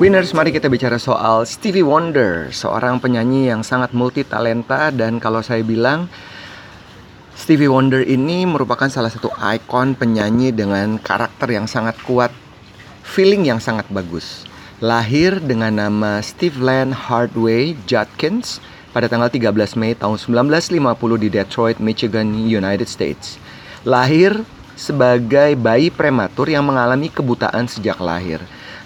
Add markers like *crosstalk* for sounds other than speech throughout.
Winners, mari kita bicara soal Stevie Wonder, seorang penyanyi yang sangat multi talenta dan kalau saya bilang Stevie Wonder ini merupakan salah satu ikon penyanyi dengan karakter yang sangat kuat, feeling yang sangat bagus. Lahir dengan nama Steve Land Hardway Judkins pada tanggal 13 Mei tahun 1950 di Detroit, Michigan, United States. Lahir sebagai bayi prematur yang mengalami kebutaan sejak lahir.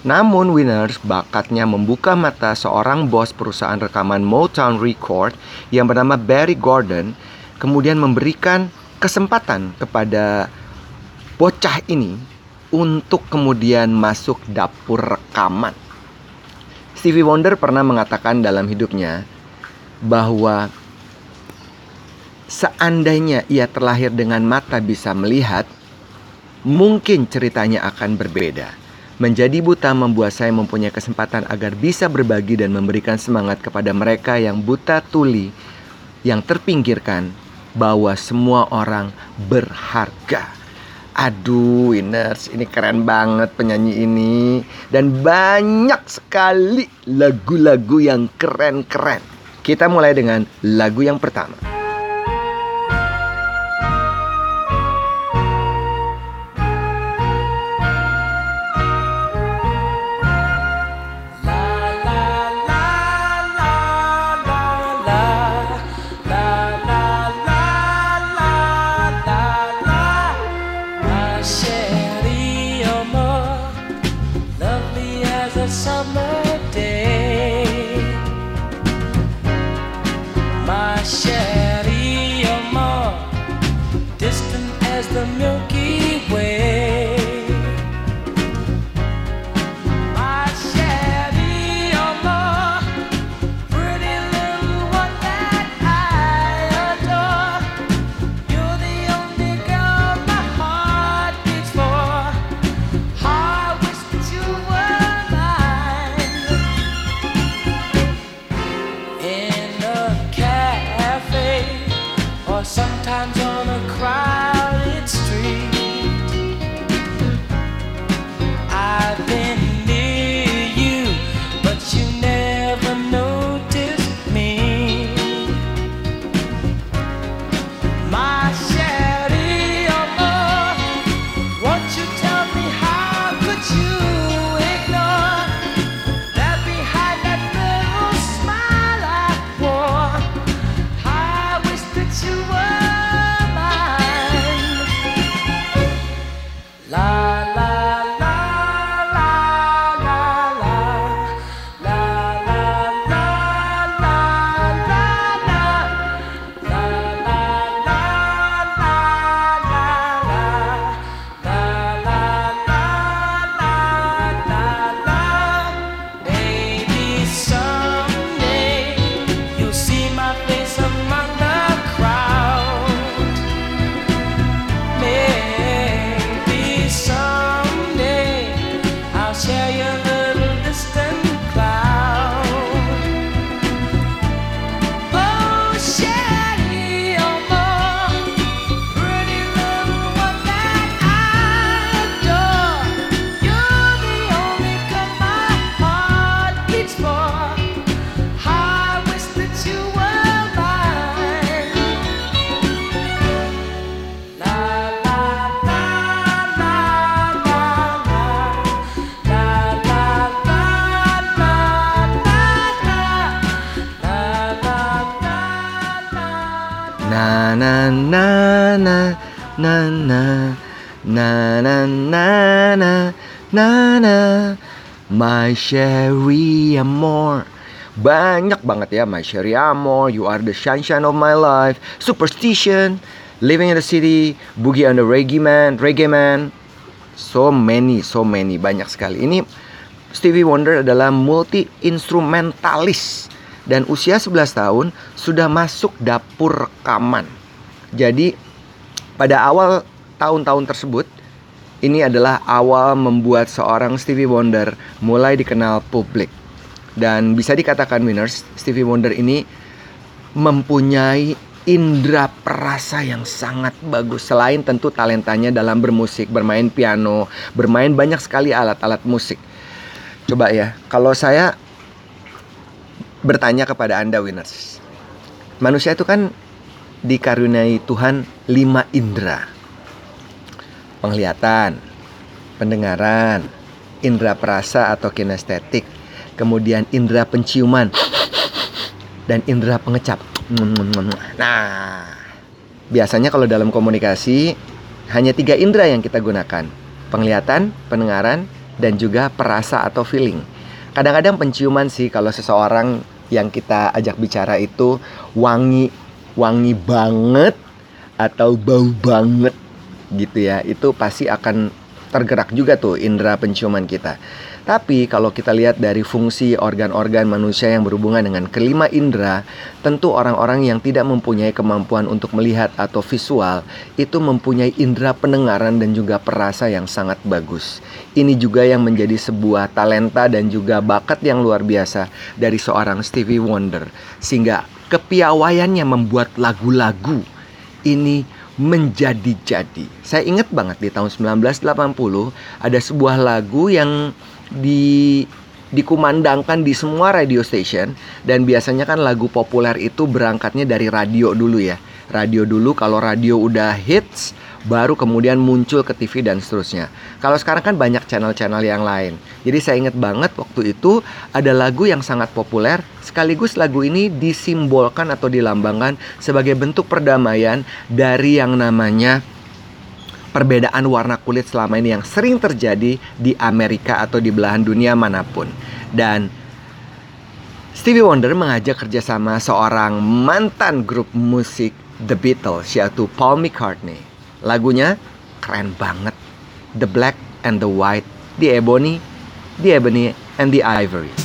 Namun Winners bakatnya membuka mata seorang bos perusahaan rekaman Motown Record yang bernama Barry Gordon kemudian memberikan kesempatan kepada bocah ini untuk kemudian masuk dapur rekaman. Stevie Wonder pernah mengatakan dalam hidupnya bahwa seandainya ia terlahir dengan mata bisa melihat, mungkin ceritanya akan berbeda Menjadi buta membuat saya mempunyai kesempatan agar bisa berbagi dan memberikan semangat kepada mereka yang buta tuli, yang terpinggirkan, bahwa semua orang berharga. Aduh, Winners, ini keren banget penyanyi ini. Dan banyak sekali lagu-lagu yang keren-keren. Kita mulai dengan lagu yang pertama. 留。My Sherry Amor Banyak banget ya My Sherry Amor You are the sunshine of my life Superstition Living in the City Boogie on the Reggae Man Reggae Man So many, so many, banyak sekali. Ini Stevie Wonder adalah multi instrumentalis dan usia 11 tahun sudah masuk dapur rekaman. Jadi pada awal tahun-tahun tersebut ini adalah awal membuat seorang Stevie Wonder mulai dikenal publik. Dan bisa dikatakan winners, Stevie Wonder ini mempunyai indera perasa yang sangat bagus selain tentu talentanya dalam bermusik, bermain piano, bermain banyak sekali alat-alat musik. Coba ya, kalau saya bertanya kepada Anda winners. Manusia itu kan dikaruniai Tuhan lima indera. Penglihatan, pendengaran, indera perasa atau kinestetik, kemudian indera penciuman dan indera pengecap. Nah, biasanya kalau dalam komunikasi hanya tiga indera yang kita gunakan. Penglihatan, pendengaran, dan juga perasa atau feeling. Kadang-kadang penciuman sih kalau seseorang yang kita ajak bicara itu wangi wangi banget atau bau banget gitu ya. Itu pasti akan tergerak juga tuh indera penciuman kita. Tapi kalau kita lihat dari fungsi organ-organ manusia yang berhubungan dengan kelima indera, tentu orang-orang yang tidak mempunyai kemampuan untuk melihat atau visual itu mempunyai indera pendengaran dan juga perasa yang sangat bagus. Ini juga yang menjadi sebuah talenta dan juga bakat yang luar biasa dari seorang Stevie Wonder sehingga kepiawaiannya membuat lagu-lagu ini menjadi-jadi. Saya ingat banget di tahun 1980 ada sebuah lagu yang di dikumandangkan di semua radio station dan biasanya kan lagu populer itu berangkatnya dari radio dulu ya. Radio dulu kalau radio udah hits baru kemudian muncul ke TV dan seterusnya. Kalau sekarang kan banyak channel-channel yang lain. Jadi saya ingat banget waktu itu ada lagu yang sangat populer sekaligus lagu ini disimbolkan atau dilambangkan sebagai bentuk perdamaian dari yang namanya perbedaan warna kulit selama ini yang sering terjadi di Amerika atau di belahan dunia mana pun. Dan Stevie Wonder mengajak kerjasama seorang mantan grup musik The Beatles yaitu Paul McCartney. Lagunya keren banget. The Black and the White, The Ebony, The Ebony and the Ivory.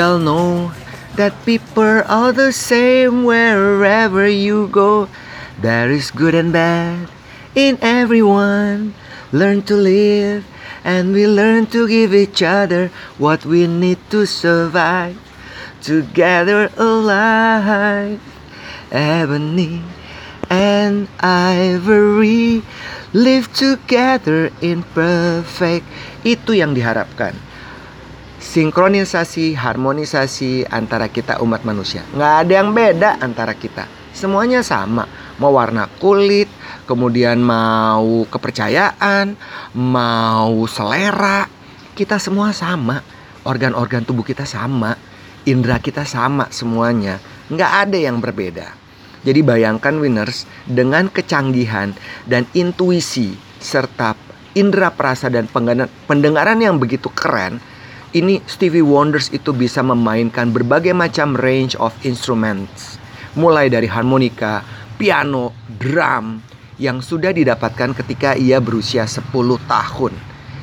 All know that people are the same wherever you go. There is good and bad in everyone. Learn to live and we learn to give each other what we need to survive. Together alive, ebony and ivory live together in perfect. Itu yang diharapkan sinkronisasi, harmonisasi antara kita umat manusia. Nggak ada yang beda antara kita. Semuanya sama. Mau warna kulit, kemudian mau kepercayaan, mau selera. Kita semua sama. Organ-organ tubuh kita sama. Indra kita sama semuanya. Nggak ada yang berbeda. Jadi bayangkan winners dengan kecanggihan dan intuisi serta indera perasa dan pendengaran yang begitu keren ini Stevie Wonders itu bisa memainkan berbagai macam range of instruments mulai dari harmonika, piano, drum yang sudah didapatkan ketika ia berusia 10 tahun.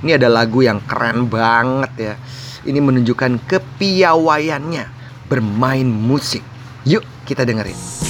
Ini ada lagu yang keren banget ya. Ini menunjukkan kepiawaiannya bermain musik. Yuk kita dengerin.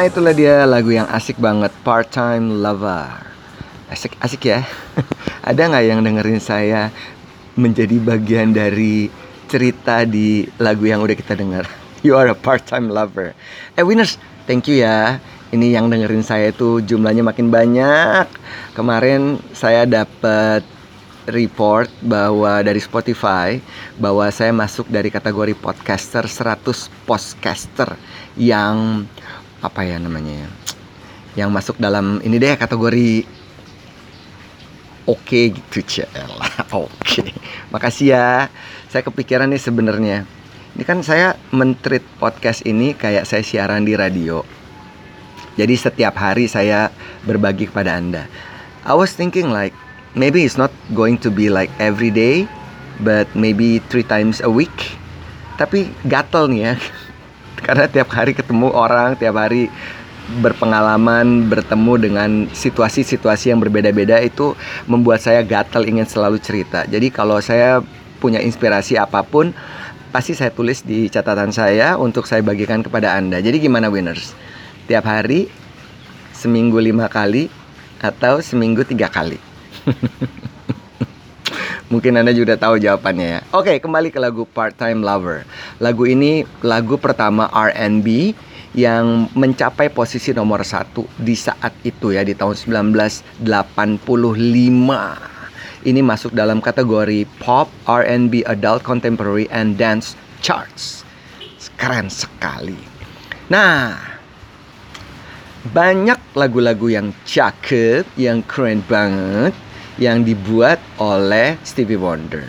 Nah itulah dia lagu yang asik banget Part Time Lover. Asik, asik ya. *laughs* Ada nggak yang dengerin saya Menjadi bagian dari cerita di lagu yang udah kita dengar? *laughs* You are a part time lover. Eh winners, thank you ya. Ini yang dengerin saya itu jumlahnya makin banyak. Kemarin saya dapat report bahwa dari Spotify bahwa saya masuk dari kategori podcaster 100 podcaster yang apa ya namanya ya yang masuk dalam ini deh kategori oke gitu Cella *laughs* oke makasih ya. Saya kepikiran nih sebenarnya. Ini kan saya mentreat podcast ini kayak saya siaran di radio. Jadi setiap hari saya berbagi kepada anda. I was thinking like maybe it's not going to be like every day but maybe three times a week. Tapi gatel nih ya *laughs* karena tiap hari ketemu orang tiap hari berpengalaman bertemu dengan situasi-situasi yang berbeda-beda itu membuat saya gatel ingin selalu cerita. Jadi kalau saya punya inspirasi apa pun pasti saya tulis di catatan saya untuk saya bagikan kepada anda. Jadi gimana winners? Tiap hari seminggu lima kali atau seminggu tiga kali *laughs* Mungkin Anda juga tahu jawabannya ya. Oke, kembali ke lagu Part Time Lover. Lagu ini lagu pertama R&B yang mencapai posisi nomor satu di saat itu ya di tahun 1985. Ini masuk dalam kategori pop, R&B, adult contemporary and dance charts. Keren sekali. Nah, banyak lagu-lagu yang cakep, yang keren banget yang dibuat oleh Stevie Wonder.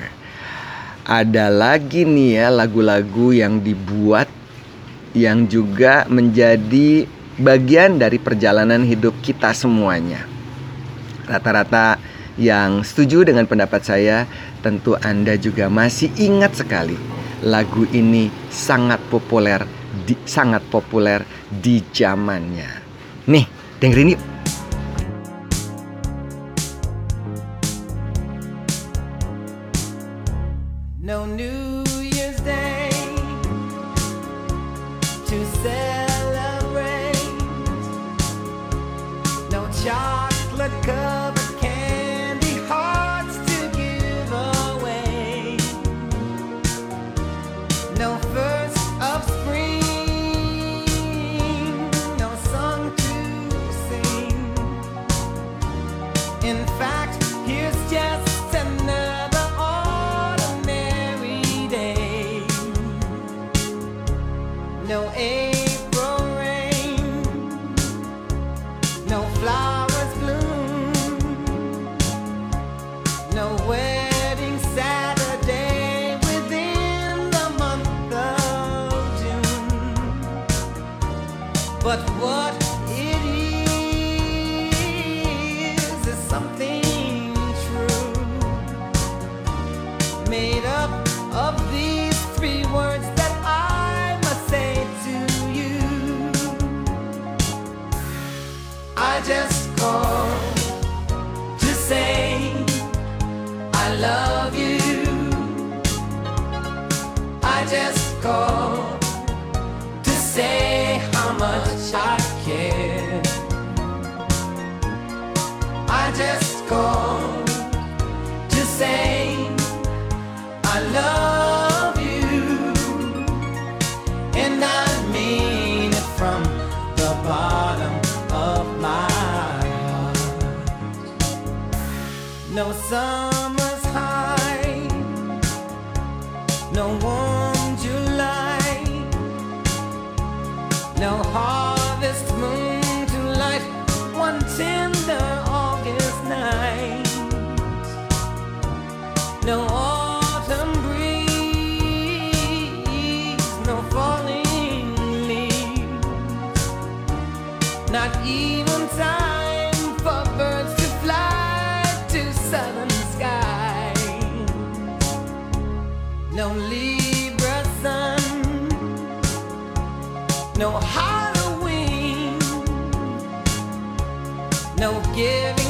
Ada lagi nih ya lagu-lagu yang dibuat yang juga menjadi bagian dari perjalanan hidup kita semuanya. Rata-rata yang setuju dengan pendapat saya, tentu Anda juga masih ingat sekali lagu ini sangat populer di sangat populer di zamannya. Nih, dengerin yuk. Chocolate I just called to say I love you. I just called to say how much I care. I just called not even time for birds to fly to southern skies. No Libra sun, no Halloween, no giving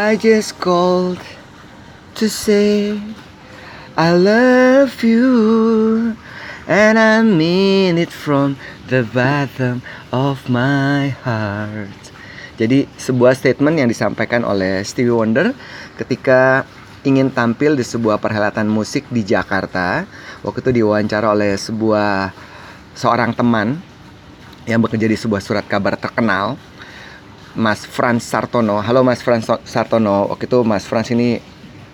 I just called to say I love you and I mean it from the bottom of my heart. Jadi sebuah statement yang disampaikan oleh Stevie Wonder ketika ingin tampil di sebuah perhelatan musik di Jakarta. Waktu itu diwawancara oleh sebuah seorang teman yang bekerja di sebuah surat kabar terkenal Mas Frans Sartono. Halo Mas Frans Sartono. Waktu itu Mas Frans ini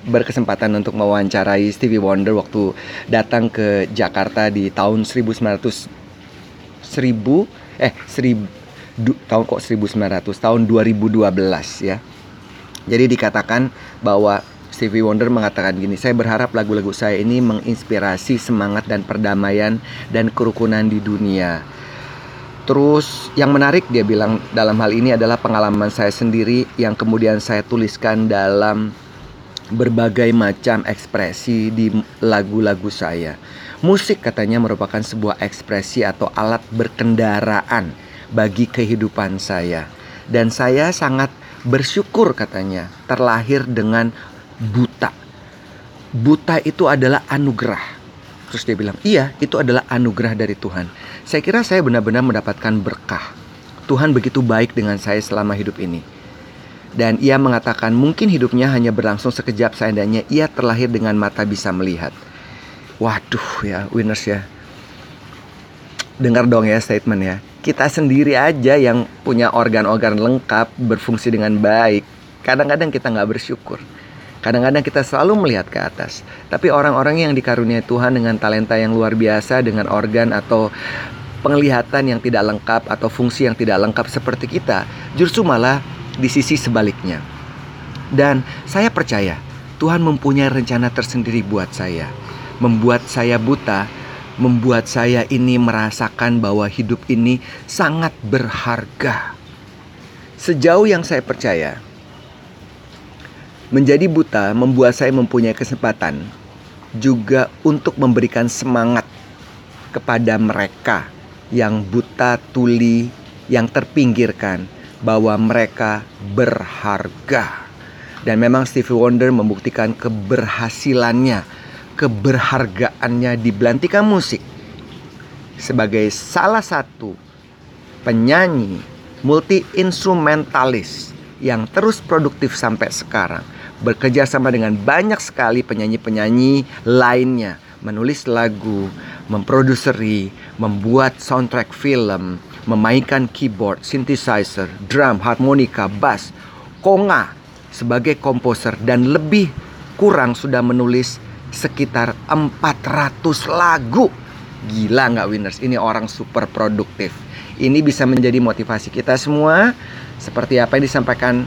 berkesempatan untuk mewawancarai Stevie Wonder waktu datang ke Jakarta di tahun 1900 1000 eh 1000 du- tahun kok 1900 tahun 2012 ya. Jadi dikatakan bahwa Stevie Wonder mengatakan gini, saya berharap lagu-lagu saya ini menginspirasi semangat dan perdamaian dan kerukunan di dunia. Terus yang menarik dia bilang dalam hal ini adalah pengalaman saya sendiri yang kemudian saya tuliskan dalam berbagai macam ekspresi di lagu-lagu saya. Musik katanya merupakan sebuah ekspresi atau alat berkendaraan bagi kehidupan saya. Dan saya sangat bersyukur katanya terlahir dengan buta. Buta itu adalah anugerah. Terus dia bilang, iya itu adalah anugerah dari Tuhan. Saya kira saya benar-benar mendapatkan berkah. Tuhan begitu baik dengan saya selama hidup ini. Dan ia mengatakan mungkin hidupnya hanya berlangsung sekejap seandainya ia terlahir dengan mata bisa melihat. Waduh ya, winners ya. Dengar dong ya statement ya. Kita sendiri aja yang punya organ-organ lengkap berfungsi dengan baik. Kadang-kadang kita nggak bersyukur. Kadang-kadang kita selalu melihat ke atas. Tapi orang-orang yang dikaruniai Tuhan dengan talenta yang luar biasa, dengan organ atau penglihatan yang tidak lengkap atau fungsi yang tidak lengkap seperti kita, justru malah di sisi sebaliknya. Dan saya percaya Tuhan mempunyai rencana tersendiri buat saya. Membuat saya buta membuat saya ini merasakan bahwa hidup ini sangat berharga. Sejauh yang saya percaya, menjadi buta membuat saya mempunyai kesempatan juga untuk memberikan semangat kepada mereka yang buta tuli, yang terpinggirkan, bahwa mereka berharga. Dan memang Stevie Wonder membuktikan keberhasilannya, keberhargaannya di belantika musik sebagai salah satu penyanyi multi instrumentalis yang terus produktif sampai sekarang bekerja sama dengan banyak sekali penyanyi-penyanyi lainnya menulis lagu, memproduseri, membuat soundtrack film, memainkan keyboard, synthesizer, drum, harmonika, bass, konga sebagai komposer dan lebih kurang sudah menulis sekitar 400 lagu. Gila nggak winners? Ini orang super produktif. Ini bisa menjadi motivasi kita semua seperti apa yang disampaikan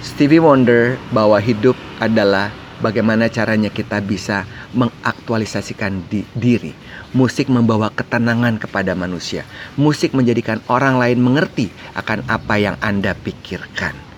Stevie Wonder bahwa hidup adalah bagaimana caranya kita bisa mengaktualisasikan di, diri. Musik membawa ketenangan kepada manusia. Musik menjadikan orang lain mengerti akan apa yang Anda pikirkan.